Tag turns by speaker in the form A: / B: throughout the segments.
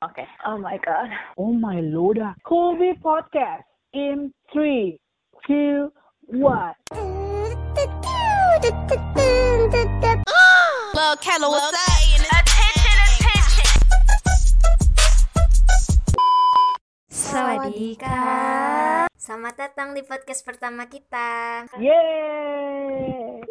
A: Oke. Oh my god.
B: Oh my lord. Kobe Podcast in 3, 2, 1.
C: Lil' Kella, what's up? Attention, attention.
D: Sawadika. Selamat datang di podcast pertama kita.
B: Yeay.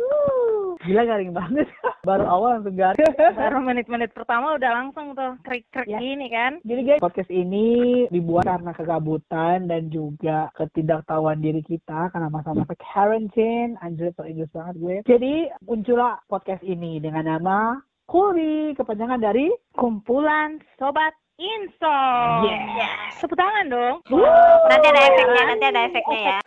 B: Woo. Gila garing banget. Baru awal langsung garing.
A: Baru menit-menit pertama udah langsung tuh krik-krik
B: Ya.
A: gini kan.
B: Jadi guys, podcast ini dibuat karena kegabutan dan juga ketidaktahuan diri kita karena masa-masa quarantine. Anjir, so Inggris banget gue. Jadi muncullah podcast ini dengan nama Kuri, kepanjangan dari
A: Kumpulan Sobat Inso.
B: Yeah.
A: Tepuk tangan dong.
D: Nanti ada efeknya, nanti ada efeknya ya.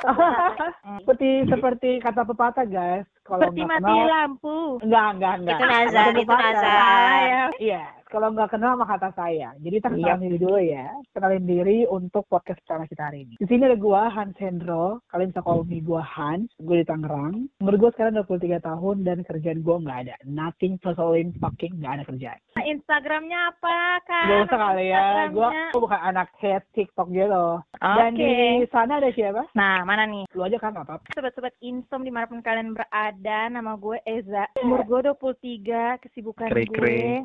B: seperti seperti kata pepatah guys, kalau
A: Seperti mati
B: kenal
A: lampu.
B: enggak enggak enggak.
D: Itu nazar, itu nazar.
A: Ya.
B: Iya, kalau nggak kenal maka kata saya. Jadi kita kenalin diri dulu ya. Kenalin diri untuk podcast pertama kita hari ini. Di sini ada gua Hans Hendro. Kalian bisa call me gua Hans. Gue di Tangerang. Umur gua sekarang 23 tahun dan kerjaan gua nggak ada. Nothing fulfilling fucking nggak ada kerjaan.
A: Instagramnya apa kak?
B: Gak usah kali ya. Gua bukan anak head TikTok gitu. Dan
A: Oke.
B: di sana ada siapa?
A: Nah, mana nih?
B: Lu aja kan apa?
A: Sobat-sobat Insom di mana pun kalian berada, nama gue Eza. Umur gue 23, kesibukan
E: Krik,
A: gue.
E: krik.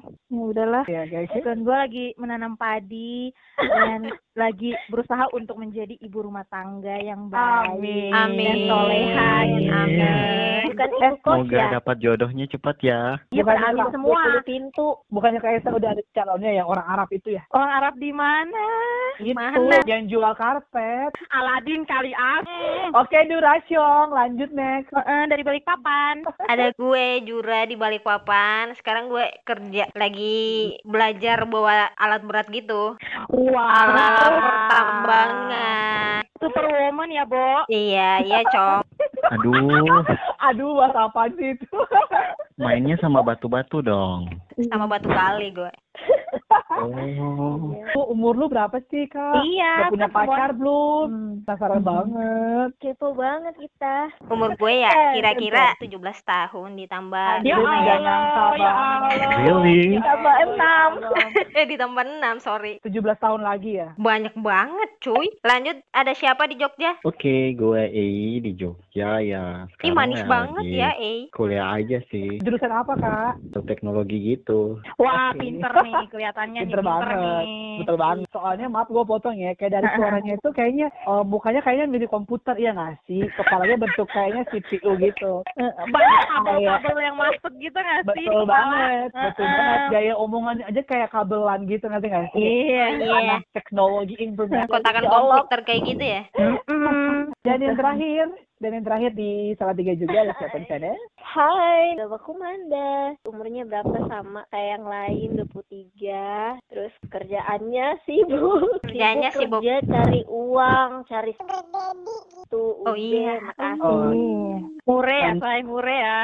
A: Ya.
B: Ya guys.
A: Kesibukan gue lagi menanam padi dan lagi berusaha untuk menjadi ibu rumah tangga yang baik
B: Amin.
A: dan
D: Amin.
A: soleha. gitu.
D: Amin.
A: Bukan ibu kos
E: Semoga
A: ya.
E: dapat jodohnya cepat ya.
A: Ya
B: Bukan
A: pada amin
B: Arab,
A: semua.
B: 20 pintu. Bukannya kayak saya udah ada calonnya yang orang Arab itu ya?
A: Orang Arab di mana?
B: Gitu.
A: Mana?
B: Yang jual karpet.
A: Aladin kali ah.
B: Oke, Durasyong. Lanjut next.
A: Eh, dari balik papan.
D: Ada gue Jura di balik papan. Sekarang gue kerja lagi belajar bawa alat berat gitu. Alat pertambangan.
A: Superwoman ya, Bo.
D: Iya, iya, Cong.
E: Aduh,
B: Aduh, bahasa apa sih itu?
E: mainnya sama batu-batu dong.
D: Sama batu kali gue.
E: Oh,
B: Lu, umur lu berapa sih, Kak?
A: Iya,
B: Udah punya
A: kan semua-
B: pacar belum?
A: Hmm.
B: Penasaran banget.
A: Kepo banget kita.
D: Umur gue ya
B: Eh,
D: kira-kira 17 tahun ditambah
B: Ya
D: dua
B: Allah,
D: ya.
B: nyangka
A: ya
B: banget.
E: Really?
A: Tambah enam.
D: Eh ditambah 6, sorry.
B: 17 tahun lagi ya?
D: Banyak banget, cuy. Lanjut, ada siapa di Jogja?
E: oke, gue EI di Jogja ya.
D: Ih, manis
E: ya
D: banget
E: lagi
D: ya, eh.
E: Kuliah aja sih,
B: Jurusan apa, Kak?
E: teknologi gitu.
A: Wah, pinter nih kelihatannya nih,
B: Pinter banget.
A: nih.
B: Betul banget. Soalnya maaf gue potong ya, kayak dari suaranya itu kayaknya eh, mukanya kayaknya mirip komputer ya nggak sih? Kepalanya bentuk kayaknya CPU gitu.
A: Eh, Banyak kabel-kabel yang masuk gitu nggak sih?
B: Betul banget, betul
A: Heeh.
B: banget. Gaya omongannya aja kayak kabelan gitu ngerti nggak sih?
A: Iya, iya.
B: Anak teknologi informasi.
D: Kotakan
B: Ya Allah.
D: komputer kayak gitu ya.
A: Mm.
B: Dan yang terakhir, dan yang terakhir di salah tiga juga ada siapa di sana?
F: Hai, nama aku Manda. Umurnya berapa sama kayak yang lain, 23. Terus kerjaannya sibuk.
D: Kerjaannya sibuk.
F: kerja cari uang, cari tuh.
D: Oh iya.
F: makasih.
B: Oh,
A: Iya. Mure ya, saya mure ya.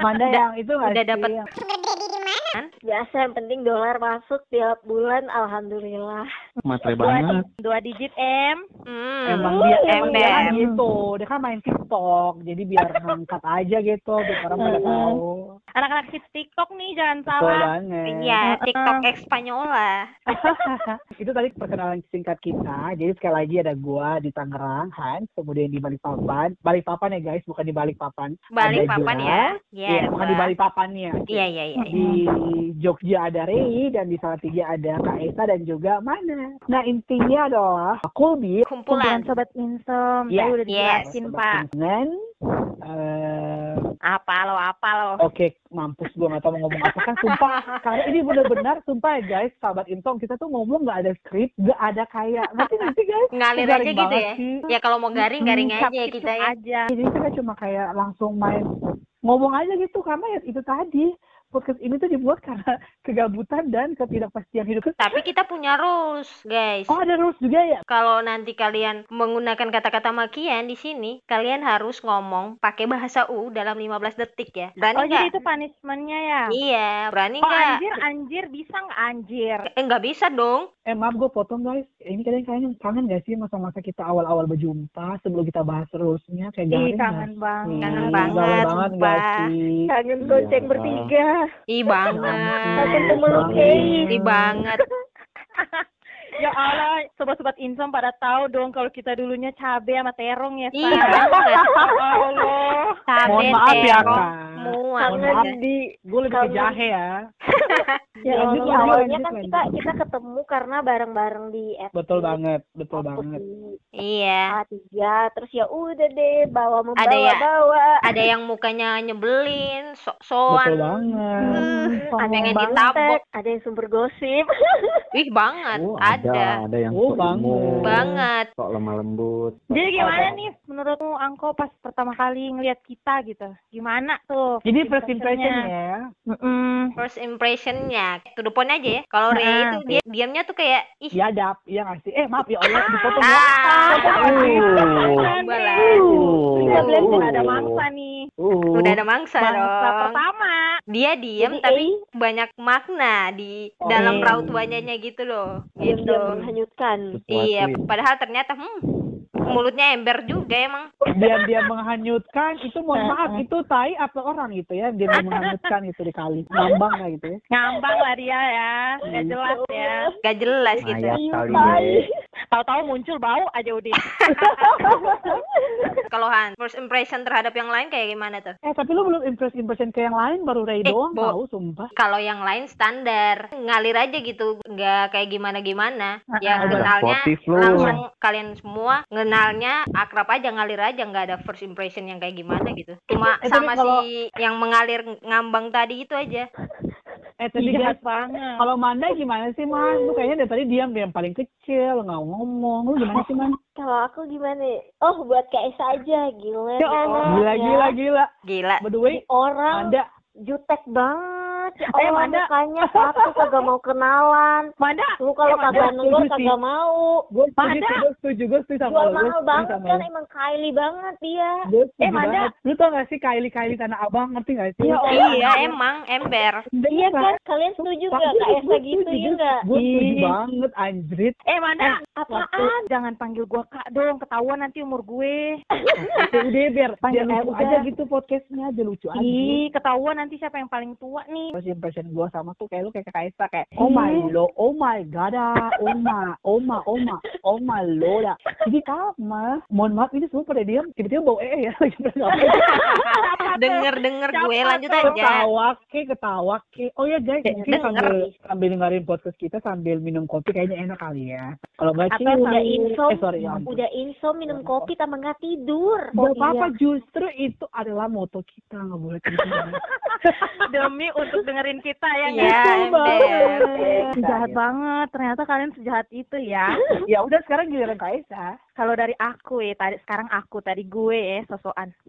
B: Manda yang itu nggak
D: udah
B: sih?
D: dapet.
B: Yang-
F: Biasa yang penting dolar masuk tiap bulan, alhamdulillah.
E: Matre
A: Dua,
E: banget.
A: dua digit M.
D: Hmm.
B: Emang dia, emang dia kan gitu. Dia kan main TikTok, jadi biar ngangkat aja gitu, biar orang pada tahu.
A: Anak-anak hits TikTok nih, jangan
B: Betul
A: salah.
B: banget.
D: Iya, TikTok Espanyola.
B: itu tadi perkenalan singkat kita. Jadi sekali lagi ada gua di Tangerang, Hans, kemudian di Balikpapan. Balikpapan ya guys, bukan di Balikpapan.
D: Balik
B: Ada
D: papan
B: Jura.
D: ya.
B: Iya, bukan di. Balikpapannya.
D: Iya, iya, iya.
B: Di Jogja ada Rei dan di Salatiga ada Kak Esa dan juga Mana. Nah intinya adalah Kulbi
D: Kumpulan.
A: Kumpulan Sobat Insom.
B: Iya.
A: Tadi udah
D: Yes.
A: Pak.
B: dengan eh
A: Apa lo, apa lo.
B: Oke, mampus gue gak tau mau ngomong apa kan sumpah karena ini bener-bener sumpah ya guys sahabat intom kita tuh ngomong gak ada skrip gak ada kayak gak sih guys
D: Ngalir aja gitu ya.
B: sih.
D: Ya kalau mau garing, garing
A: Hmm,
D: aja kita ya.
A: aja.
B: jadi kita cuma kayak langsung main ngomong aja gitu karena ya itu tadi podcast ini tuh dibuat karena kegabutan dan ketidakpastian hidup
D: Tapi kita punya rules, guys.
B: oh ada rules juga ya
D: Kalau nanti kalian menggunakan kata-kata makian di sini, kalian harus ngomong pakai bahasa U dalam 15 detik ya. Berani
A: Oh, jadi
D: nggak?
A: itu punishmentnya ya?
D: Iya, berani
A: Oh,
D: nggak?
A: anjir, anjir. Bisa nggak anjir?
D: Eh, nggak bisa dong.
B: eh maaf gue potong guys ini kalian kayaknya kangen gak sih masa-masa kita awal-awal berjumpa sebelum kita bahas rulesnya kayak
A: Ih, kangen
B: gak
A: banget.
D: Kangen banget,
B: banget gak sih
F: Kangen
E: Iya.
F: goceng bertiga.
D: Ih banget.
F: Langsung.
D: Ih banget.
A: Ya Allah, sobat-sobat Insom pada tahu dong kalau kita dulunya cabe sama terong ya,
D: banget.
A: Ya Allah.
D: Cabe,
B: Mohon maaf ya, Kak. Mohon maaf,
F: di
B: gue lebih ke jahe ya.
F: Ya,
B: Lanjut,
F: ini
B: lanjut,
F: awalnya
B: lanjut,
F: kan
B: lanjut.
F: kita kita ketemu karena bareng-bareng di.
B: Betul banget, betul banget.
F: di
D: Iya.
F: A3 terus ya udah deh bawa membawa
D: Ada ya?
F: bawa
D: Ada yang mukanya nyebelin,
B: Betul
D: sok-sokan.
B: banget.
F: ada
D: pengen
F: yang
D: ditabok.
F: ada yang sumber gosip
D: Ih banget,
E: Oh,
D: ada.
E: Ada, ada yang
B: Oh, banget.
D: Banget.
E: sok lemah lembut.
A: Jadi gimana nih menurutmu Angko pas pertama kali ngeliat kita gitu? Gimana tuh?
B: Jadi first impression
A: impressionnya?
B: ya.
A: Mm-mm.
D: First impressionnya, to the point aja ya. Kalau Ria
A: Nah,
D: itu dia diamnya tuh kayak ih
B: iya nggak sih? Eh maaf ya Allah, dipotong ya.
D: ah,
E: Uh,
D: coba lah.
A: Udah belum
E: Uh.
A: ada mangsa nih.
E: uh.
D: Udah ada mangsa
A: Mangsa
D: dong.
A: pertama.
D: Dia diam
F: Jadi,
D: tapi banyak makna di
B: Oh.
D: dalam raut wajahnya gitu loh. Gitu.
F: Diam-diam menghanyutkan
E: Sesuatu
D: Iya,
E: itu.
D: padahal ternyata hmm mulutnya ember juga emang.
B: Diam-diam menghanyutkan, itu mohon maaf, itu tai apa orang gitu ya, dia menghanyutkan gitu di kali. Ngambang lah gitu ya.
A: Ngambang lah dia ya. Gak jelas ya.
D: Gak jelas gitu.
E: Kali ya.
A: Tahu-tahu muncul bau aja udah.
D: Kalau Han, first impression terhadap yang lain kayak gimana tuh?
B: Eh tapi lu belum impress-impression ke yang lain, baru Ray
D: Eh,
B: doang
D: Bo.
B: tahu, sumpah.
D: Kalau yang lain standar, ngalir aja gitu, nggak kayak gimana-gimana. Yang
A: Ah,
D: kenalnya
E: Sportif lu.
D: langsung kalian semua ngenalnya akrab aja ngalir aja nggak ada first impression yang kayak gimana gitu. Cuma
B: Eh,
D: sama
B: kalau-
D: si yang mengalir ngambang tadi itu aja.
B: Eh tapi
A: Iya
B: guys,
A: banget.
B: kalau Manda gimana sih Man? Lu kayaknya dari tadi diam, dia yang paling kecil, nggak ngomong. Lu gimana sih Man?
F: kalau aku gimana ya? oh buat KS aja gila
A: Ya Allah.
F: ya.
B: gila, gila.
D: Gila.
B: By the way,
F: orang
B: Manda,
F: jutek banget ya
A: Eh, Manda.
F: mukanya satu kagak mau kenalan
A: Manda,
F: lu kalau
A: Eh,
F: kagak
B: sih.
F: kagak mau
B: gue setuju, gue setuju, gue setuju sama. Gue
F: mahal banget
B: sama
F: kan emang Kylie banget dia
B: Gue
A: Eh,
B: banget. Lu tau gak sih Kylie-Kylie Tanah Abang, ngerti gak sih?
A: Ya
D: Iya emang ember.
F: iya kan kalian setuju gak kak Esa gitu ya gak
B: Gue setuju banget, anjrit.
A: eh Manda,
F: apaan
A: jangan panggil gua kak dong, ketahuan nanti umur gue.
B: Udah biar,
A: Panggil
B: aja gitu podcastnya, aja lucu aja.
A: Ih, ketahuan nanti siapa yang paling tua nih.
B: First impression gue sama tuh kayak lu kayak Kaisa kayak oh my lo oh my god ah, oh my oh my oh my oh my lord ah. jadi sama. Mohon maaf ini semua pada diam tiba-tiba bau eh ya. Lagi
D: Denger denger gue lanjut aja.
B: ketawa ke ketawa ke. Oh ya guys mungkin
D: denger.
B: sambil sambil dengerin podcast kita sambil minum kopi kayaknya enak kali ya. Kalau nggak cium
F: udah insom?
B: eh sorry ya
F: udah insom minum kopi tambah nggak tidur.
B: Gak
F: Oh,
B: apa-apa
F: iya.
B: justru itu adalah moto kita nggak boleh tidur
A: Demi untuk dengerin kita ya.
D: Iya,
A: nggak?
D: ember.
A: Jahat banget, ternyata kalian sejahat itu ya.
B: ya udah sekarang giliran Kaisa
A: Kalau dari aku ya, tadi sekarang aku tadi gue ya sosokan.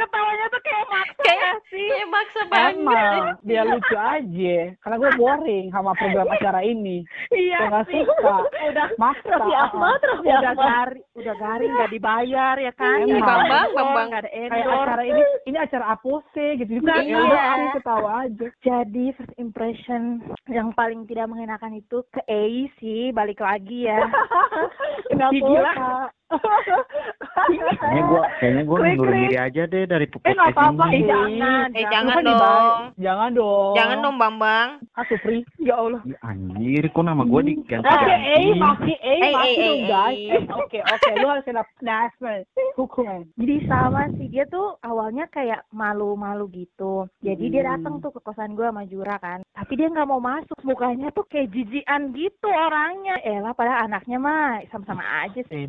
A: Ketawanya tuh kayak maksa
D: Kayak
A: ya sih.
D: kayak maksa banget.
B: Emang, biar lucu aja. Karena gue boring sama program acara ini.
A: Iya
B: Gue gak
A: sih.
B: suka.
A: Udah
B: Maksa.
F: Raffi Ahmad Raffi
A: udah garing, udah garing nggak dibayar ya kan?
B: Emang.
A: Nggak ada
D: Bambang, Bambang.
A: nggak ada
B: Kayak
A: endorse.
B: acara ini, ini acara apose gitu. Juga
A: Nah,
B: ya udah
D: iya.
B: aku ketawa aja.
A: Jadi first impression yang paling tidak mengenakan itu ke A sih, balik lagi ya.
B: Kenapa?
E: Kayaknya gua kayaknya gua
B: Klik,
E: mundurin
B: klik.
E: diri aja deh dari
B: Eh
E: podcast
B: apa-apa.
E: ini.
B: Eh jangan.
D: Eh, jangan
B: Kan
D: dong.
B: Jangan dong.
D: Jangan dong Bambang.
B: Aku free. Ya Allah.
E: Ya, anjir, kok nama gua diganti
B: Oke, eh, maki, eh,
D: Eh,
B: maki
D: eh,
B: dong,
D: eh,
B: guys.
D: eh.
B: Eh, Oke, oke, lu harus kena punishment, hukuman.
A: Jadi sama sih dia tuh awalnya kayak malu-malu gitu. Jadi dia
B: Hmm.
A: datang tuh ke kosan gue sama Jura kan. Tapi dia nggak mau masuk. Mukanya tuh kayak jijian gitu orangnya. Elah padahal anaknya mah sama-sama aja sih.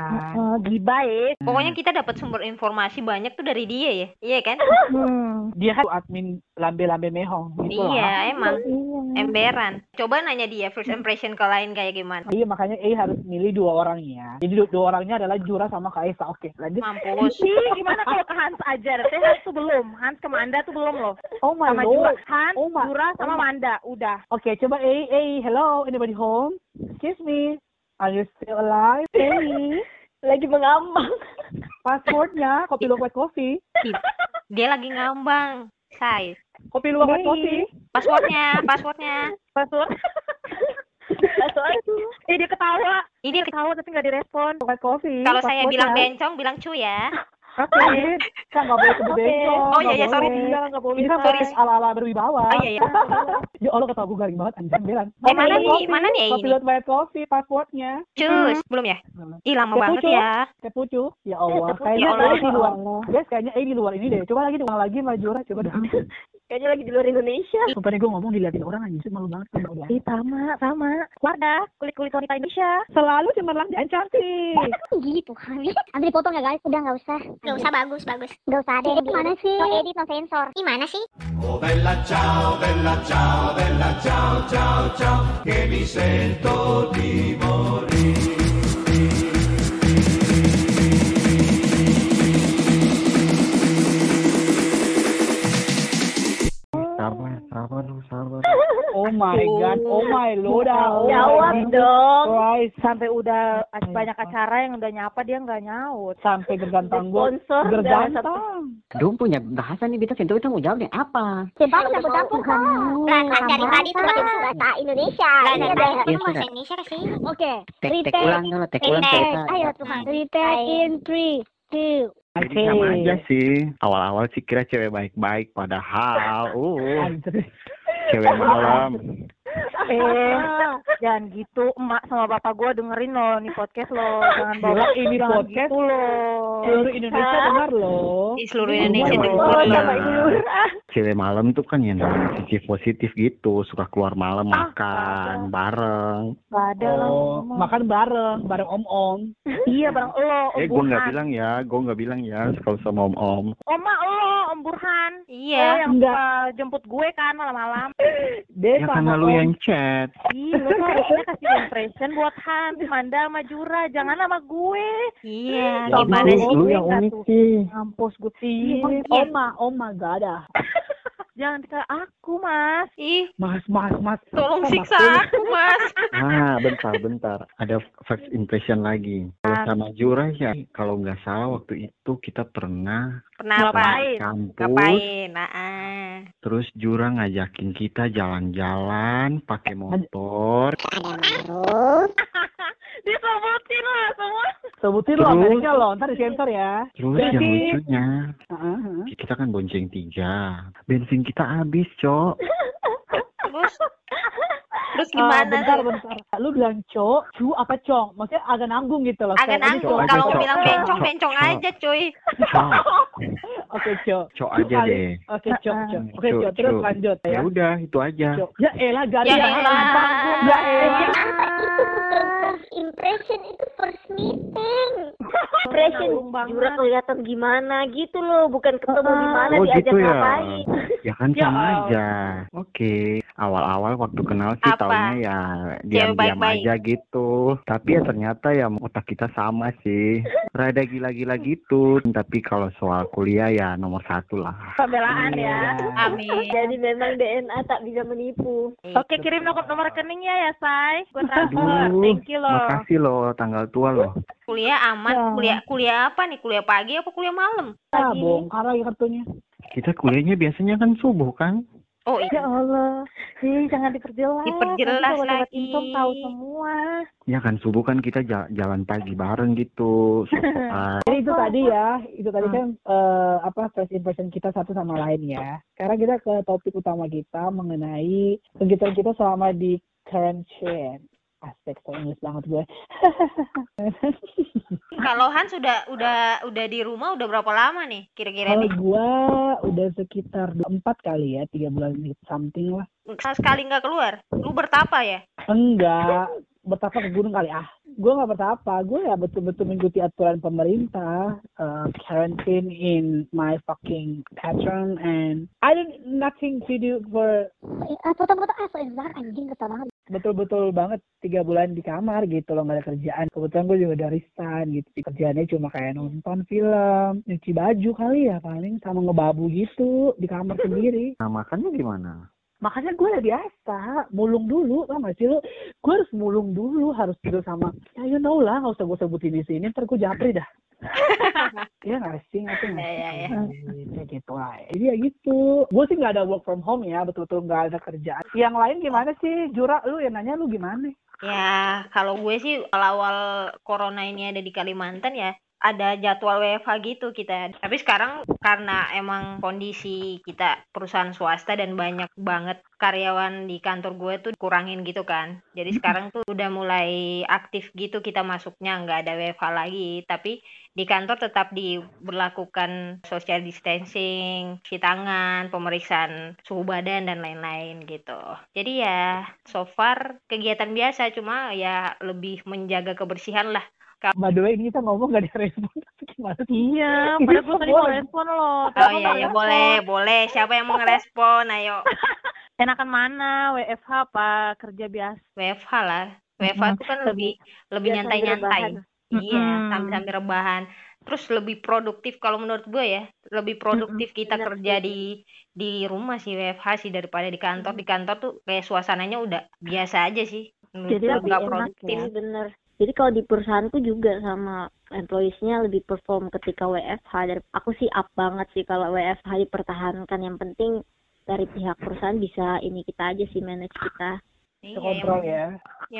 B: Emberan.
A: Oh, gibah ya.
D: Pokoknya kita dapat sumber informasi banyak tuh dari dia ya. Iya kan?
A: Hmm.
B: Dia kan admin lambe-lambe mehong gitu lah.
D: Iya, emang
A: Iya.
D: emberan. Coba nanya dia first impression ke lain kayak gimana.
B: Iya makanya Eh harus milih dua orangnya. Jadi dua, dua orangnya adalah Jura sama Kaisa. Oke, lanjut.
D: Mampus.
A: Ih, gimana kalau ke Hans aja? Tapi Hans tuh belum. Hans ke Manda tuh belum loh.
B: Oh my
A: Sama Jura.
B: lord.
A: Hans,
B: Oh my-
A: Jura sama
B: oh my-
A: Manda. Udah.
B: Oke, coba Eh, eh, hello, anybody home? Excuse me. Are you still alive? Eh,
F: lagi mengambang
B: passwordnya kopi luwak coffee.
D: Dia lagi ngambang. Say.
B: Kopi luwak coffee.
D: Passwordnya, passwordnya.
A: Password. Password. Eh, dia ketawa.
D: Ini
A: Dia ketawa tapi nggak direspon.
B: Coffee.
D: kalau saya bilang bencong, bilang cu ya.
B: Oke. Kan nggak boleh sebut bencong.
D: Oh, iya, iya,
B: nggak
D: sorry.
A: enggak boleh.
B: Ini kan
A: Say.
B: podcast ala-ala berwibawa.
D: Oh iya iya.
B: Ya Allah kata gue garing banget anjing belan.
D: Eh, mana nih? Mana nih
B: Kopi
D: ini?
B: Lot White Coffee passwordnya.
D: Cus, belum ya? Ih lama banget ya.
B: Teh pucu. Ya Allah. Kayaknya
D: Ya Allah.
B: eh, di luar. Guys, kayaknya eh di luar ini deh. Coba lagi diulang lagi Majura. Coba dah.
F: Kayaknya lagi di luar Indonesia.
B: Sumpah nih gue ngomong diliatin orang anjing malu banget udah.
A: Ih, sama, sama. Wardah, kulit-kulit wanita Indonesia.
B: Selalu cemerlang dan cantik.
G: gitu kan ambil dipotong ya guys udah nggak usah nggak usah bagus bagus nggak usah ada edit mana sih no edit no sensor gimana sih
E: Sabar,
B: Oh my god. Oh my lord. Oh my
F: Jawab
B: Jesus
F: dong.
B: Christ.
A: Sampai udah banyak acara yang udah nyapa dia nggak nyaut.
B: Sampai gergantang gue.
F: Sponsor
B: Gergantang.
H: Dong punya bahasa nih kita sentuh kita mau jawabnya apa?
G: Coba campur-campur kamu lah kan dari tadi tuh pakai bahasa Indonesia
H: Lah,
G: ini
H: lah,
G: ada
H: lah,
G: bahasa
H: ya sudah.
G: Indonesia sih oke
H: Tek ulang dulu, tek ulang
G: ayo Tuhan retake in three two
E: Jadi sama aja sih. Awal-awal sih kira cewek baik-baik, padahal, uh. Cewek malam.
A: Eh, jangan gitu. Emak sama bapak gue dengerin loh nih podcast lo. Jangan bawa
B: ini
A: jangan
B: podcast
A: gitu loh.
B: Seluruh Indonesia dengar loh.
D: Di seluruh Indonesia
B: Iya,
D: denger
F: Oh.
E: Cewek malam tuh kan yang namanya sisi positif gitu, suka keluar malam makan bareng.
A: Gak ada.
B: Oh, makan bareng, bareng om-om.
A: Iya bareng lo, Om
E: Eh, gue nggak
A: Burhan.
E: bilang ya, gue nggak bilang ya kalau sama om-om.
A: Oma lo, Om Burhan. Oh,
D: Iya.
A: yang
B: Enggak.
A: suka jemput gue kan malam-malam.
B: Dia
E: Ya karena lu
B: om.
E: yang chat.
A: Ih, lu harusnya kasih impression buat Hans, Manda, sama Jura. Jangan sama gue.
D: Iya, gimana sih?
E: Lu yang unik sih.
A: Ngampus gue.
B: Ih,
A: Ih,
B: Oma, oma gak ada.
A: Jangan ke aku, Mas.
D: Ih,
B: Mas, mas, mas.
D: tolong
B: Mas,
D: siksa aku, Mas.
E: Ah, bentar, bentar. Ada first impression lagi. Kalau sama Jura ya, kalau nggak salah waktu itu kita pernah
D: Kenapa?
A: Ngapain?
E: kampus.
D: Ngapain? Nah, ah.
E: Terus Jura ngajakin kita jalan-jalan pakai motor.
A: Disebutin lah semua.
B: Sebutin lo,
E: Terus?
B: mereka lo, ntar disensor ya.
E: Terus
B: Berarti-
E: yang lucunya,
B: Heeh.
E: kita kan bonceng tiga. Bensin kita habis, Cok.
D: Terus Terus
B: Ah,
D: gimana
B: bentar,
D: tuh?
B: bentar. Lu bilang cok, cu apa cong? Maksudnya agak nanggung gitu loh.
D: Agak nanggung. Kalau
E: Cok.
D: bilang bencong, bencong aja, cuy.
B: Oke, cok.
E: Cok aja
B: kali.
E: deh.
B: Oke, cok, cok. Oke, cok. Terus lanjut
E: Ya
B: ya.
E: udah, itu aja.
B: Cok. Ya elah, gari
D: Ya
B: ya.
D: elah.
B: Ya elah.
G: First impression itu first meeting
F: Impression. Jura kelihatan gimana gitu loh, bukan ketemu di mana
E: Oh
F: diajak
E: gitu ya.
F: ngapain.
E: Ya kan
B: Ya
E: sama aja. Oke. Awal-awal waktu kenal sih
D: Apa?
E: taunya ya diam-diam aja gitu. Tapi ya ternyata ya otak kita sama sih. Rada gila-gila gitu. Tapi kalau soal kuliah ya nomor satu lah.
A: Pembelaan ya.
D: Amin.
F: Jadi memang DNA tak bisa menipu.
A: Oke, kirim nomor, nomor rekeningnya ya, Say. Gue transfer.
E: Aduh,
A: Thank you loh.
E: makasih loh tanggal tua loh.
D: Kuliah aman.
B: Ya.
D: Kuliah kuliah apa nih? Kuliah pagi apa kuliah malam?
B: Ah, bongkar lagi kartunya.
E: Kita kuliahnya biasanya kan subuh kan?
D: Oh
A: Ya
D: iya.
A: Allah. Sih, jangan diperjelas.
D: Diperjelas
A: Nanti lewat
D: lagi.
A: Intom tahu semua.
E: Ya kan subuh kan kita ja- jalan pagi bareng gitu.
B: Jadi itu tadi ya, itu tadi kan eh, apa first impression kita satu sama lain ya. Sekarang kita ke topik utama kita mengenai kegiatan kita selama di quarantine. Aspek so English banget gue.
D: Kalau Han sudah udah udah di rumah udah berapa lama nih kira-kira
B: Kalau
D: nih?
B: gue udah sekitar empat kali ya, tiga bulan something lah.
D: Sekali nggak keluar. Lu bertapa ya?
B: Enggak, bertapa ke gunung kali ah. Gue nggak bertapa, gue ya betul-betul mengikuti aturan pemerintah, uh, quarantine in my fucking pattern and I don't nothing to do for
G: Eh, foto-foto ah so Zar anjing kata banget.
B: Betul-betul banget tiga bulan di kamar gitu loh nggak ada kerjaan. Kebetulan gue juga dari stan gitu kerjaannya cuma kayak nonton film nyuci baju kali ya paling sama ngebabu gitu di kamar sendiri.
E: Nah makannya gimana?
B: Makanya gue udah biasa mulung dulu tau gak sih lu? Gue harus mulung dulu harus tidur sama ya you know lah nggak usah gue sebutin di sini ntar gue japri dah. Iya nggak sih nggak
D: Ya, ya, ya.
B: sih Gitu, gitu lah. Jadi ya gitu. Gue sih nggak ada work from home ya betul-betul nggak ada kerjaan. Yang lain gimana sih Jura? Lu yang nanya lu gimana?
D: Ya, kalau gue sih awal-awal corona ini ada di Kalimantan ya, ada jadwal WFH gitu kita. Tapi sekarang karena emang kondisi kita perusahaan swasta dan banyak banget karyawan di kantor gue tuh kurangin gitu kan. Jadi sekarang tuh udah mulai aktif gitu kita masuknya nggak ada WFH lagi. Tapi di kantor tetap diberlakukan social distancing, cuci tangan, pemeriksaan suhu badan dan lain-lain gitu. Jadi ya so far kegiatan biasa cuma ya lebih menjaga kebersihan lah.
B: By the way, ini kita ngomong gak direspon. Gimana sih?
A: Iya, padahal gue tadi mau
B: boleh.
A: respon loh.
D: Oh iya ya boleh, boleh. Siapa yang mau ngerespon? Ayo.
A: Enakan mana? WFH apa kerja biasa?
D: WFH lah. WFH tuh kan lebih lebih nyantai-nyantai. Iya, sambil-sambil rebahan. Terus lebih produktif kalau menurut gue ya, lebih produktif kita kerja di di rumah sih WFH sih daripada di kantor. Di kantor tuh kayak suasananya udah biasa aja sih.
A: Jadi lebih enak
D: produktif.
A: ya.
F: Bener. Jadi kalau di perusahaanku juga sama employees-nya lebih perform ketika WFH. Dari aku sih up banget sih kalau WFH dipertahankan. Yang penting dari pihak perusahaan bisa ini kita aja sih manage kita.
D: Iya,
B: Kontrol
D: yang,
B: ya.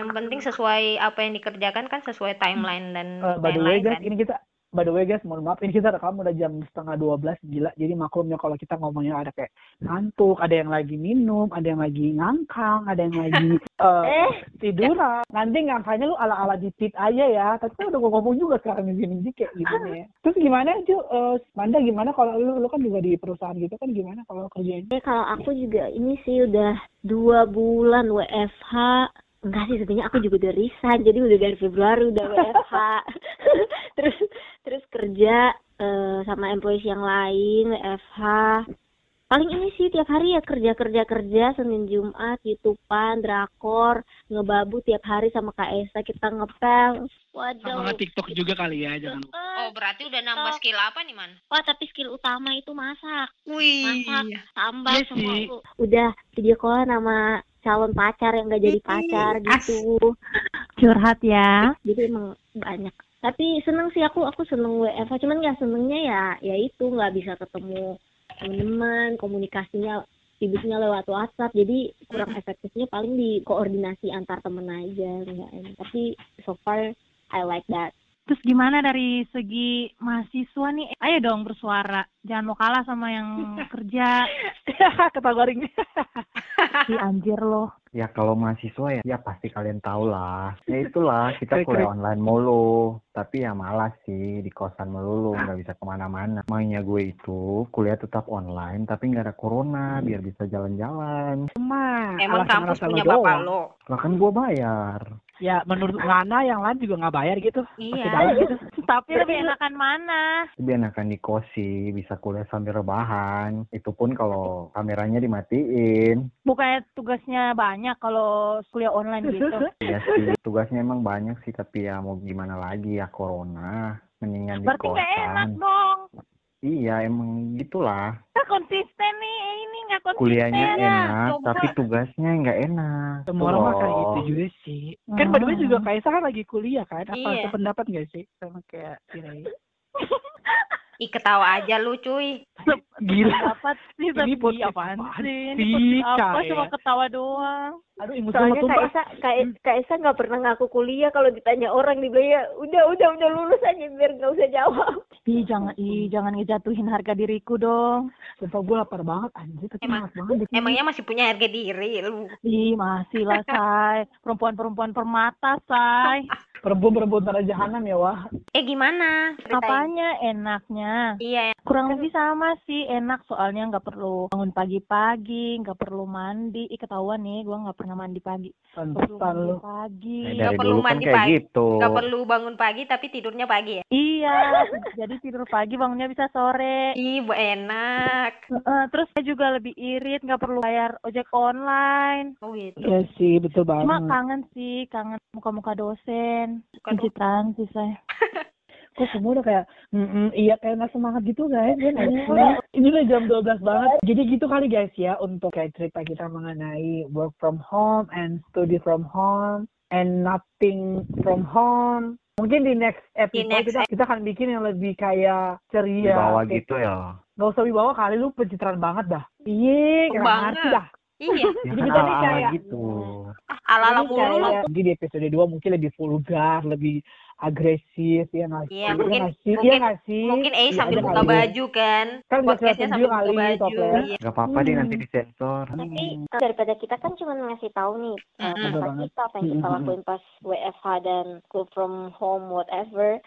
D: yang penting sesuai apa yang dikerjakan kan sesuai timeline dan
B: Eh, by the way
D: lain-lain
B: guys,
D: kan.
B: ini kita by the way guys, mohon maaf ini kita rekam udah jam setengah 12 gila. Jadi maklumnya kalau kita ngomongnya ada kayak ngantuk, ada yang lagi minum, ada yang lagi ngangkang, ada yang lagi eh,
F: Eh,
B: tiduran. Nanti ngangkanya lu ala-ala dipit aja ya. Tapi kan udah gue ngomong juga sekarang di sini Ji, kayak gimana ya. Terus gimana Ju? Eh, Manda gimana kalau lu, lu kan juga di perusahaan gitu kan gimana kalau kerjanya?
F: eh, kalau aku juga ini sih udah dua bulan WFH. Enggak sih sebenarnya aku juga udah resign. Jadi udah dari Februari udah WFH. terus terus kerja eh, sama employees yang lain WFH. Paling ini sih tiap hari ya kerja kerja kerja Senin Jumat YouTubean drakor ngebabu tiap hari sama Kak Esa kita ngepel. Waduh.
B: TikTok juga kali ya, jangan lupa.
D: Oh, berarti udah nambah skill apa nih, Man?
F: Wah tapi skill utama itu masak.
D: Wih.
F: Masak, tambah
B: Iya
F: semua
B: sih.
F: Udah video call sama calon pacar yang gak jadi pacar gitu.
A: Curhat ya.
F: Jadi emang banyak. Tapi seneng sih aku, aku seneng WFH. Cuman nggak senengnya ya, ya itu nggak bisa ketemu teman-teman, komunikasinya sibuknya lewat WhatsApp. Jadi kurang efektifnya paling di koordinasi antar temen aja. Nggak enak. Tapi so far I like that.
A: Terus gimana dari segi mahasiswa nih? Ayo dong bersuara. Jangan mau kalah sama yang kerja.
B: Kata goring.
A: Si anjir loh.
E: Ya kalau mahasiswa ya, ya pasti kalian tahu lah. Ya itulah kita kuliah online mulu. Tapi ya malas sih di kosan melulu, nggak bisa ke mana-mana. Maunya gue itu kuliah tetap online, tapi nggak ada corona, biar bisa jalan-jalan.
B: Emang,
D: kampus punya bapak lo.
E: Lah kan gue bayar.
B: Ya menurut Ngana yang lain juga nggak bayar gitu.
D: Iya.
B: bayar gitu.
A: Tapi lebih enakan mana?
E: Lebih enakan di kos sih, bisa kuliah sambil rebahan. Itu pun kalau kameranya dimatiin.
A: Bukannya tugasnya banyak kalau kuliah online gitu.
E: Iya sih, tugasnya emang banyak sih, tapi ya mau gimana lagi ya corona. Mendingan di
A: Berarti nggak enak
E: kosan.
A: dong.
E: Iya, emang gitulah.
A: Kita konsisten nih. Ini nggak konsisten.
E: Kuliahnya
A: ya.
E: enak,
A: Coba.
E: tapi tugasnya nggak enak.
B: Semua orang mah
E: loh.
B: kayak gitu juga sih. Kan by the way
A: Hmm.
B: juga Kaisa kan lagi kuliah kan. Apa
D: Iya.
B: sependapat nggak sih sama kayak Kirain?
D: Ih, ketawa aja lu, cuy.
B: Gila.
A: Dapat sih
B: Ini
A: tapi
B: podcast
A: apaan
B: apaan
A: sih? Ini podcast apa?
B: Kak,
A: Cuma ketawa doang.
B: Aduh, ingus
F: Soalnya
B: gue
F: Kak
B: tumpah.
F: Esa, Kak, Kak Esa nggak pernah ngaku kuliah kalau ditanya orang dibilang ya udah udah udah lulus aja biar nggak usah jawab.
A: Ih jangan, ih jangan ngejatuhin harga diriku dong.
B: Sumpah gue lapar banget anjir. Tapi
D: Emang-
B: banget.
D: Emangnya masih punya harga diri lu.
A: Ih masih lah say. Perempuan-perempuan permata say.
B: Perempuan-perempuan tanah jahanam ya wah.
D: Eh gimana? Ceritain.
A: Apanya enaknya?
D: Iya,
A: Kurang lebih sama sih enak soalnya nggak perlu bangun pagi-pagi, nggak perlu mandi. Ih ketahuan nih, gua nggak pernah mandi pagi. Nggak perlu mandi pagi.
E: Eh,
D: Nggak perlu
E: kan
D: mandi
E: kayak
D: pagi.
E: gitu.
D: Gak perlu bangun pagi tapi tidurnya pagi ya?
A: Iya, jadi tidur pagi bangunnya bisa sore.
D: Ih, bu enak.
A: Heeh, terus saya juga lebih irit, nggak perlu bayar ojek online.
D: Oh gitu.
B: Iya sih, betul
A: Cuma
B: banget.
A: kangen sih, kangen muka-muka dosen.
D: Bukan
A: Pencitraan sih saya.
B: Kok semua udah kayak, mm iya kayak nggak semangat gitu guys. Nanya, ini udah jam 12 banget. Jadi gitu kali guys ya untuk kayak cerita kita mengenai work from home and study from home and nothing from home. Mungkin di next episode
D: next
B: kita, kita akan bikin yang lebih kayak
E: Di
B: ceria.
E: bawah
B: Kayak-
E: gitu ya.
B: Gak usah wibawa kali lu pencitraan banget dah. Iya,
D: Banget.
B: ngerti dah.
D: Iya.
E: Ya
B: Jadi
E: ala-ala
B: kayak-
E: gitu.
D: Ala-ala
B: Jadi
D: mulu
B: Jadi di episode 2 mungkin lebih vulgar, lebih agresif ya nggak sih?
D: Iya, mungkin-
B: nggak sih? Iya
D: mungkin-
B: nggak sih?
D: Mungkin A
B: Iya
D: sambil buka baju kan.
B: Kan
D: Podcastnya sambil buka
B: kali
D: baju. Iya.
E: Gak apa-apa deh nanti disensor.
F: Tapi eh, daripada kita kan cuma ngasih tahu nih uh, kisah
B: banget.
F: kita apa yang kita lakuin pas WFH dan school from home whatever.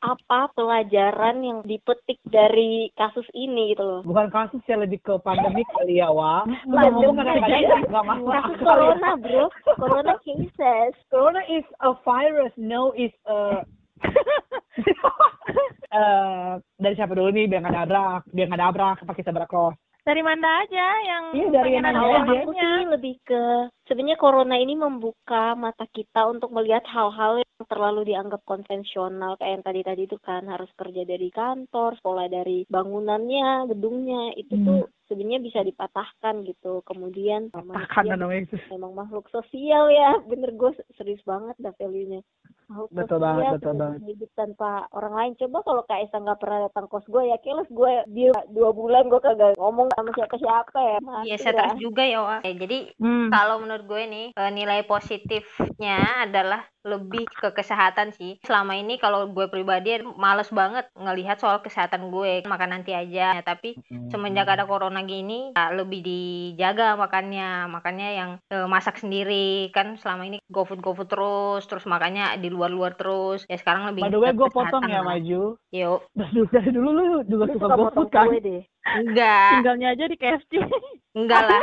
F: Apa pelajaran yang dipetik dari kasus ini gitu loh?
B: Bukan kasus ya lebih ke pandemik kali ya, ngomong kadang-kadang nggak masuk
F: Kasus
B: ya.
F: corona bro, corona cases.
B: Corona is a virus, no is Eh, dari siapa dulu nih? Biar nggak dabrak biar nggak dabrak pakai sabrak cross
A: Dari Manda aja yang
B: Iya, dari yang
F: Kalau
B: aja.
F: aku sih lebih ke sebenarnya corona ini membuka mata kita untuk melihat hal-hal yang terlalu dianggap konvensional kayak yang tadi-tadi itu kan harus kerja dari kantor, sekolah dari bangunannya, gedungnya itu
B: Hmm.
F: tuh sebenarnya bisa dipatahkan gitu. Kemudian
B: patahkan
F: manusia
B: namanya itu
F: memang makhluk sosial ya, bener gue serius banget dah value-nya. Makhluk
B: Betul
F: sosial
B: banget, betul banget.
F: hidup tanpa orang lain. Coba kalau Kak Esa nggak pernah datang kos gue ya, keles gue dia dua bulan gue kagak ngomong sama siapa-siapa ya.
D: Iya,
F: lah.
D: stres juga ya, Wak. Ya, Jadi
A: Hmm.
D: kalau menurut gue nih eh, nilai positifnya adalah lebih ke kesehatan sih. Selama ini kalau gue pribadi males banget ngelihat soal kesehatan gue, makan nanti aja. Tapi semenjak ada corona gini ya lebih dijaga makannya. Makannya yang eh, masak sendiri kan selama ini GoFood GoFood terus, terus makannya di luar-luar terus. Ya sekarang lebih
B: by the way gue potong ya maju
D: Yuk.
B: dari, dari dulu lu juga
F: Lu
B: suka
F: suka potong
B: kan
F: deh.
D: Enggak,
A: Tinggalnya aja di KFC.
D: enggak lah.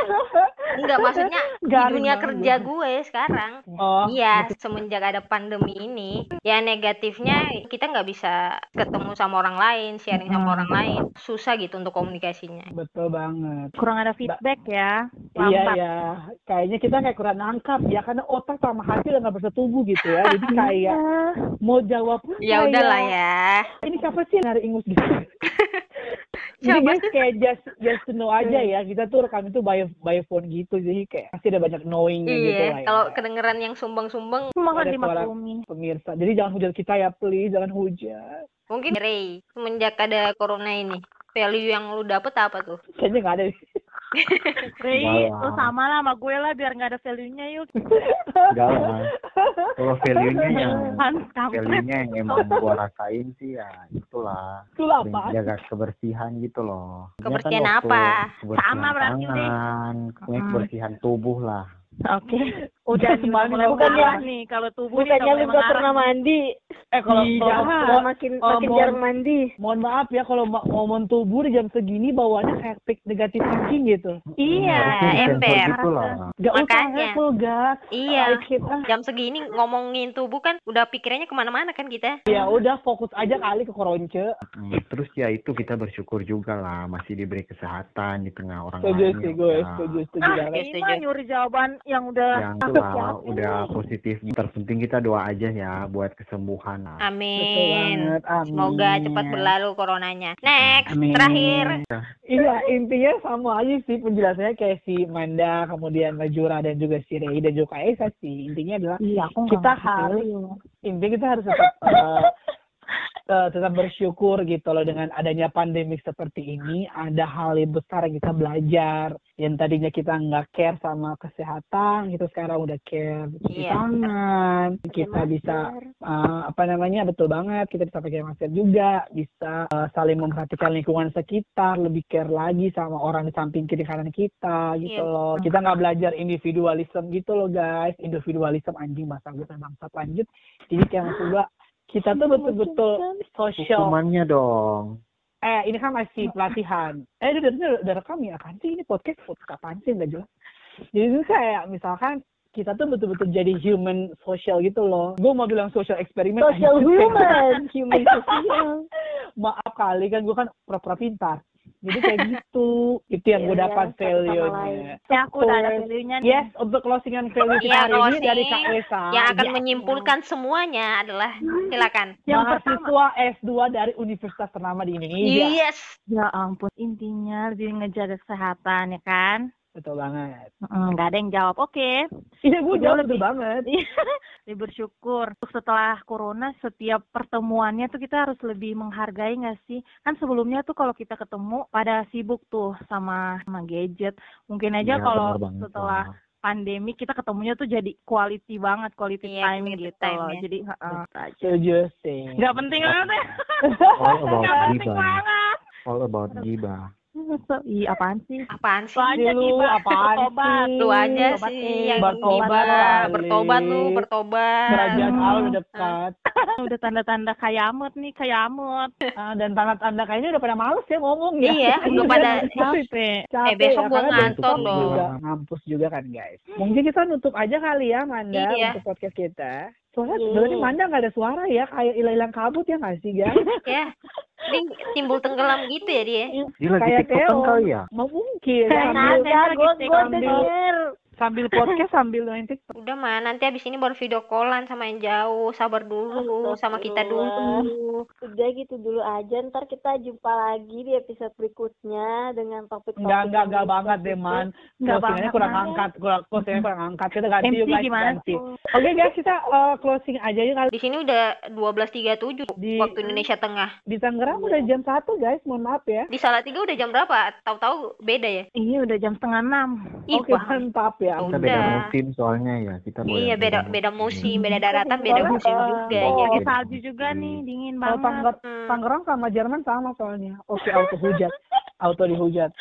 D: Enggak maksudnya di
B: Garing
D: dunia
B: banget
D: kerja
B: gue.
D: gue sekarang.
B: oh
D: Iya, semenjak ada pandemi ini, ya negatifnya kita nggak bisa ketemu sama orang lain, sharing sama orang lain, susah gitu untuk komunikasinya.
B: betul banget
A: Kurang ada feedback ya.
B: Iya
A: Lambat.
B: ya, kayaknya kita kayak kurang nangkap ya karena otak sama hati udah nggak bersetubuh gitu ya. Jadi kayak mau jawab pun
D: Ya udahlah ya.
B: Ini siapa sih yang nyari ingus gitu? Jadi guys kayak just just to know aja ya kita tuh rekam itu by by phone gitu jadi kayak pasti ada banyak knowingnya gitu lah
D: Iya,
B: ya.
D: kalau kedengeran yang sumbang-sumbang,
A: Mohon dimaklumi.
B: pemirsa. Jadi jangan hujat kita ya please, jangan hujat.
D: mungkin Ray, semenjak ada corona ini, value yang lu dapet apa tuh?
B: Kayaknya nggak ada.
E: Enggak
A: lo sama lah sama gue lah biar nggak ada value-nya yuk.
E: Enggak lah. Kalau value-nya yang
A: Kan
E: value-nya yang emang gua rasain sih ya itulah
B: Itulah apa?
E: menjaga kebersihan gitu loh. Maksudnya
D: Kebersihan
E: waktu
D: apa?
E: Kebersihan
A: Sama berarti,
E: tangan,
A: Hmm.
E: kebersihan tubuh lah.
A: Oke. Udah nih
B: Semalam
A: mulai
B: bukannya-
A: nih kalau tubuh
F: Bukannya
A: udah
F: lu gak pernah mandi,
B: Eh kalau
A: Iya.
B: kalau
F: udah makin
B: Oh,
F: makin
B: mohon-
F: jarang mandi.
B: mohon maaf ya kalau ma- ngomong tubuh di jam segini bawaannya hektik negatif thinking gitu.
A: Iya,
E: disensor
D: ember.
E: gitu.
B: Gak usah
D: Makanya.
B: hektik gas.
D: Iya,
B: ah.
D: jam segini ngomongin tubuh kan udah pikirannya ke mana-mana kan kita.
B: Ya udah fokus aja kali ke koronce.
E: Hmm, Terus ya itu kita bersyukur juga lah masih diberi kesehatan di tengah orang
B: Setuju
E: lain
B: sih
E: yang
B: gue,
E: udah-
B: setuju setuju
A: Ah,
B: banget.
A: ini
D: Setuju.
A: mah nyuri jawaban yang udah
E: yang itulah
A: siapa
E: udah positif terpenting kita doa aja ya buat kesembuhan lah.
B: Betul
D: Amin.
B: banget. Amin.
D: Semoga cepat berlalu coronanya. Next,
B: Amin.
D: terakhir.
B: Iya intinya sama aja sih penjelasannya kayak si Manda, kemudian Majura dan juga si Rey dan juga Esa sih. Intinya adalah
A: Iya, aku
B: kita harus intinya kita harus tetap eh, tetap bersyukur gitu loh dengan adanya pandemi seperti ini. Ada hal yang besar yang kita belajar. Yang tadinya kita nggak care sama kesehatan gitu sekarang udah care cuci
D: Iya.
B: tangan. Kita bisa eh, apa namanya betul banget kita bisa pakai masker juga. Bisa eh, saling memperhatikan lingkungan sekitar lebih care lagi sama orang di samping kiri kanan kita gitu
D: Iya.
B: loh. kita nggak belajar individualisme gitu loh guys. Individualisme anjing bahasa gue bangsat lanjut. Jadi kayak maksud gua kita tuh betul-betul social.
E: Hukumannya dong.
B: eh ini kan masih pelatihan. Eh udah udah, udah rekam ya? Apaan sih ini podcast? Podcast apaan sih? Nggak jelas. Jadi itu kayak misalkan kita tuh betul-betul jadi human social gitu loh. Gue mau bilang social eksperimen
F: Social human, human social.
B: maaf kali kan gue kan pura-pura pintar jadi kayak gitu itu yang gue
F: Iya,
B: dapat
F: satu sama
B: value-nya.
A: Ya aku udah ada value-nya nih.
B: yes untuk closingan value kita
D: Iya,
B: hari ini
D: closing
B: dari Kak Esa
D: Yang akan
B: Ya,
D: menyimpulkan semuanya adalah silakan.
A: Yang
B: mahasiswa S2 dari universitas ternama di Indonesia
D: Yes.
A: Ya ampun, intinya lebih ngejaga kesehatan ya kan?
B: Betul banget
A: Mm, Nggak ada yang jawab. Oke,
B: iya gue jawab
A: lebih.
B: betul banget
A: lebih bersyukur. Setelah corona, setiap pertemuannya tuh kita harus lebih menghargai nggak sih? Kan sebelumnya tuh kalau kita ketemu pada sibuk tuh sama sama gadget. Mungkin aja
E: Iya,
A: kalau
E: banget,
A: setelah pandemi kita ketemunya tuh jadi quality banget, quality
D: Iya,
A: time gitu
D: time,
A: loh.
D: ya.
A: Jadi.
B: Setuju sih.
A: Nggak penting banget ya.
E: All
A: Nggak penting banget.
E: All about gibah.
A: Ih, apaan sih?
D: Apaan sih?
A: Lu aja
B: Lu
A: Gibah.
B: apaan
A: Bertobat.
B: sih?
D: Lu aja
A: Tobat,
D: sih
A: eh.
D: yang
B: Bertobat.
D: Bertobat lu, bertobat.
B: Kerajaan
A: Hmm.
B: Allah udah dekat.
A: Udah tanda-tanda kayamut nih, kayamut.
B: Ah, dan tanda-tanda kayaknya udah pada males ya ngomong ya.
D: Iya, udah pada
A: Capek.
B: Capek
D: Eh, besok
B: ya,
D: gua
B: karena
D: ngantor loh.
B: Juga, ngampus juga kan guys. Mungkin kita nutup aja kali ya Manda
D: Iya.
B: untuk podcast kita. Soalnya
F: Iya.
B: sebenarnya Manda nggak ada suara ya, kayak hilang-hilang kabut ya nggak sih guys?
D: ya. Ini timbul tenggelam gitu ya dia.
E: Dia lagi
B: Kayak
E: tiktokan kali ya?
B: Mau mungkin
A: yang
F: gue gue denger.
B: Sambil podcast sambil main TikTok.
D: Udah mah nanti abis ini baru video callan sama yang jauh. Sabar dulu sama kita dulu.
F: Udah gitu dulu aja, ntar kita jumpa lagi di episode berikutnya dengan topik-topik
B: Enggak, enggak, enggak
F: lebih
B: banget deh. Man.
A: Nggak
B: Closingannya
A: banget,
B: kurang
A: Man.
B: angkat, kurang, closingannya kurang angkat. Kita ganti
A: MC
B: yuk guys,
A: gimana
B: ganti. Oke guys, kita uh, closing aja yuk kali.
D: Di sini udah 12.37
B: Di-
D: waktu Indonesia Tengah.
B: Di Tangerang udah jam 1 guys, mohon maaf ya.
D: Di Salatiga udah jam berapa? Tahu-tahu beda ya?
A: Iya, udah jam setengah enam.
B: Oke,
D: wah.
B: mantap ya.
E: Kita
D: Udah.
E: beda musim soalnya ya. Kita boleh
D: Iya beda beda musim, beda daratan, beda
B: Soalnya,
D: musim juga
B: oh,
D: ya.
E: Beda
A: salju juga nih, dingin banget.
D: Hmm.
B: Tangerang sama Jerman sama soalnya. Oke, auto hujat. auto dihujat.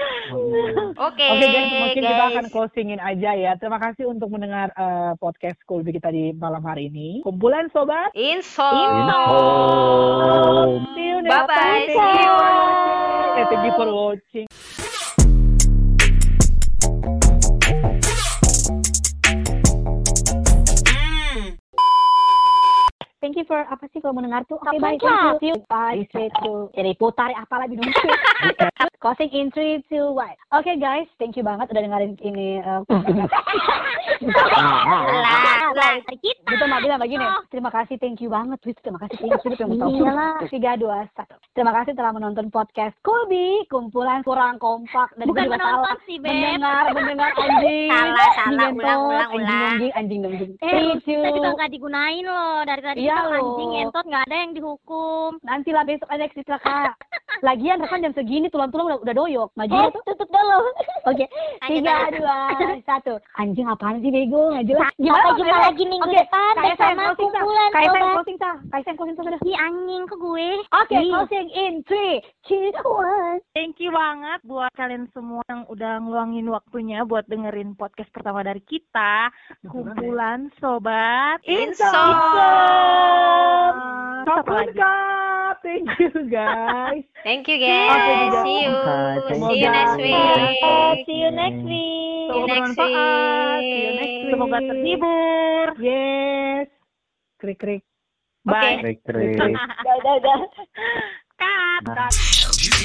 D: Oke,
B: Oke guys, mungkin kita akan
D: guys.
B: closingin aja ya. Terima kasih untuk mendengar eh, podcast Kulbi kita di malam hari ini. Kumpulan sobat. See you next
D: Bye-bye.
B: time.
D: See you.
B: Thank you for watching. For apa sih kalau mendengar tuh? Oke, baik.
F: lah.
B: Thank you. Bye. Straight to. Jadi putar apa lagi dong? Closing in 3, 2, 1. Oke guys, thank you banget udah dengerin ini.
F: Lah.
B: Gitu Mbak bilang begini. Terima kasih, thank you banget. Wis, terima kasih, thank you. Terima kasih.
F: Iyalah.
B: Tiga, dua, satu. Terima kasih telah menonton podcast Kulbi, kumpulan kurang kompak dan
F: Bukan
B: juga
F: menonton
B: salah
F: sih, Beb.
B: mendengar, mendengar anjing.
F: Salah, salah,
B: Anjing
F: ulang,
B: ngentot,
F: ulang,
B: anjing
F: ulang.
B: nongging, anjing nongging.
F: Eh,
B: Three,
F: kita juga
B: two.
F: nggak digunain loh. Dari tadi
B: Iya
F: kita. Anjing entot nggak ada yang dihukum.
B: Nanti lah besok ada ekstra kak. Lagian rekan jam segini tulang-tulang udah, udah doyok. Maju
F: Eh,
B: ya tuh.
F: tutup dulu.
B: Oke,
F: Lanjut,
B: tiga, dua, satu. Anjing apaan sih bego? Nggak jelas.
F: Gimana jumpa lagi minggu
B: Oke,
F: depan
B: KSM
F: bersama kumpulan
B: KSM
F: sobat.
B: closing, Sa. KSM closing, Sa, sudah.
F: Si anjing ke gue.
B: Oke,
F: Ih.
B: closing in three, two, one.
A: Thank you banget buat kalian semua yang udah ngeluangin waktunya buat dengerin podcast pertama dari kita, kumpulan sobat
D: Insom.
A: Lagi.
B: Kapun Thank you guys.
D: Thank you guys.
B: juga.
D: See you. See you next week.
F: See you next week.
D: See you
B: Semoga
D: next
B: bermanfaat. See you next
D: week.
A: Semoga terhibur.
B: Yes. Krik krik. Bye.
E: Trik trik.
F: Udah, udah, udah.
A: Cut.